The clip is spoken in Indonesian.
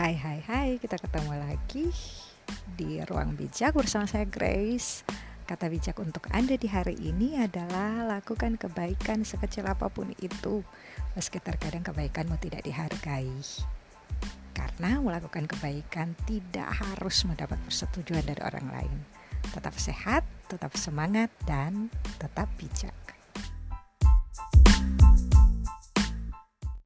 Hai hai hai, kita ketemu lagi di Ruang Bijak bersama saya Grace. Kata bijak untuk Anda di hari ini adalah lakukan kebaikan sekecil apa pun itu, meski terkadang kebaikanmu tidak dihargai. Karena melakukan kebaikan tidak harus mendapat persetujuan dari orang lain. Tetap sehat, tetap semangat, dan tetap bijak.